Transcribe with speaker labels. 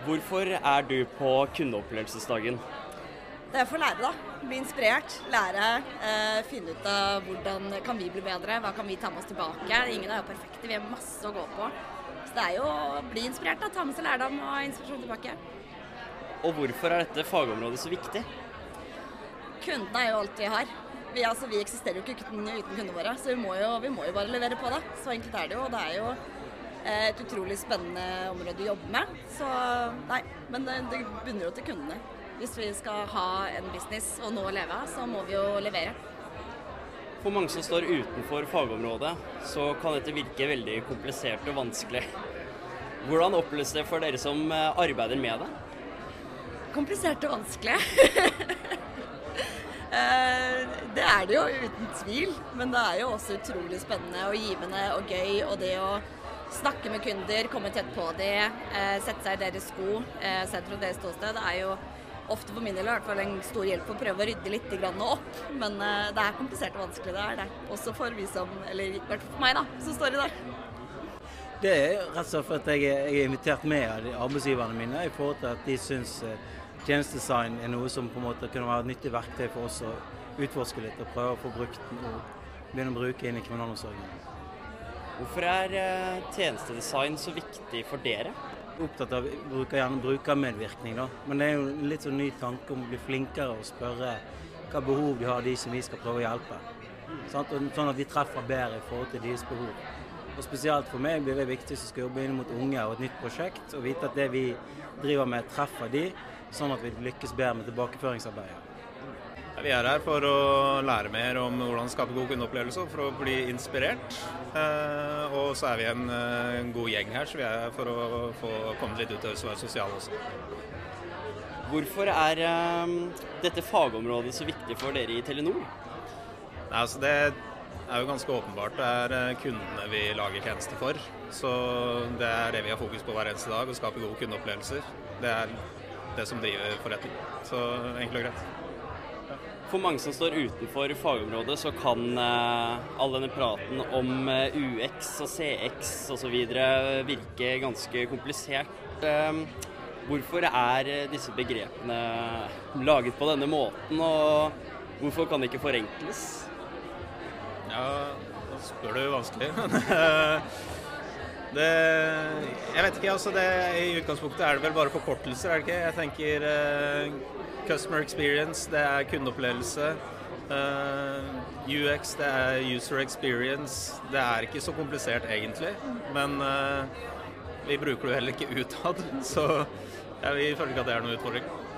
Speaker 1: Hvorfor er du på kundeopplevelsesdagen?
Speaker 2: Det er for å lære, da. Bli inspirert. Lære. Eh, finne ut av hvordan kan vi bli bedre, hva kan vi ta med oss tilbake. Ingen er jo perfekte, vi har masse å gå på. Så det er jo å bli inspirert, da. Ta med seg lærdom og inspirasjon tilbake.
Speaker 1: Og hvorfor er dette fagområdet så viktig?
Speaker 2: Kundene er jo alt vi har. Vi, altså, vi eksisterer jo ikke uten, uten kundene våre, så vi må, jo, vi må jo bare levere på det. Så enkelt er det jo. og det er jo et utrolig spennende område å jobbe med. Så nei, men det, det bunner jo til kundene. Hvis vi skal ha en business og nå leve av, så må vi jo levere.
Speaker 1: For mange som står utenfor fagområdet, så kan dette virke veldig komplisert og vanskelig. Hvordan oppleves det for dere som arbeider med det?
Speaker 2: Komplisert og vanskelig. det er det jo uten tvil, men det er jo også utrolig spennende og givende og gøy. Og det å snakke med kunder, komme tett på dem, sette seg i deres sko, sett fra deres ståsted, det er jo ofte for min del i hvert fall en stor hjelp å prøve å rydde litt opp. Men det er komplisert og vanskelig, det er det. Også for vi som, eller i hvert fall for meg, da, som står i der.
Speaker 3: Det er rett og slett for at jeg jeg er invitert med av arbeidsgiverne mine i forhold til at de syns tjenestedesign er noe som på en måte kunne være et nyttig verktøy for oss å utforske litt og prøve å få brukt og begynne å bruke inn i kriminalomsorgen.
Speaker 1: Hvorfor er tjenestedesign så viktig for dere?
Speaker 3: Opptatt av bruker, gjerne brukermedvirkning, da. Men det er jo en litt sånn ny tanke om å bli flinkere og spørre hva behov de har, de som vi skal prøve å hjelpe. Sånn at vi treffer bedre i forhold til deres behov. Og Spesielt for meg blir det viktig som skal jobbe inn mot unge og et nytt prosjekt, og vite at det vi driver med, treffer de, sånn at vi lykkes bedre med tilbakeføringsarbeidet.
Speaker 4: Vi er her for å lære mer om hvordan skape god kundeopplevelse, for å bli inspirert. Og så er vi en god gjeng her, så vi er her for å få komme litt ut og være sosiale også.
Speaker 1: Hvorfor er dette fagområdet så viktig for dere i Telenor?
Speaker 4: Nei, altså det er jo ganske åpenbart. Det er kundene vi lager tjenester for. Så det er det vi har fokus på hver eneste dag, å skape gode kundeopplevelser. Det er det som driver forretning. Så enkelt og greit.
Speaker 1: For mange som står utenfor fagområdet, så kan all denne praten om UX og CX osv. virke ganske komplisert. Hvorfor er disse begrepene laget på denne måten, og hvorfor kan det ikke forenkles?
Speaker 4: Ja, da spør du vanskelig. det, jeg vet ikke, altså det, I utgangspunktet er det vel bare forkortelser, er det ikke? Jeg tenker uh, customer experience, det er kundeopplevelse. Uh, UX, det er user experience. Det er ikke så komplisert egentlig, men uh, vi bruker det heller ikke utad. Så ja, vi føler ikke at det er noen utfordring.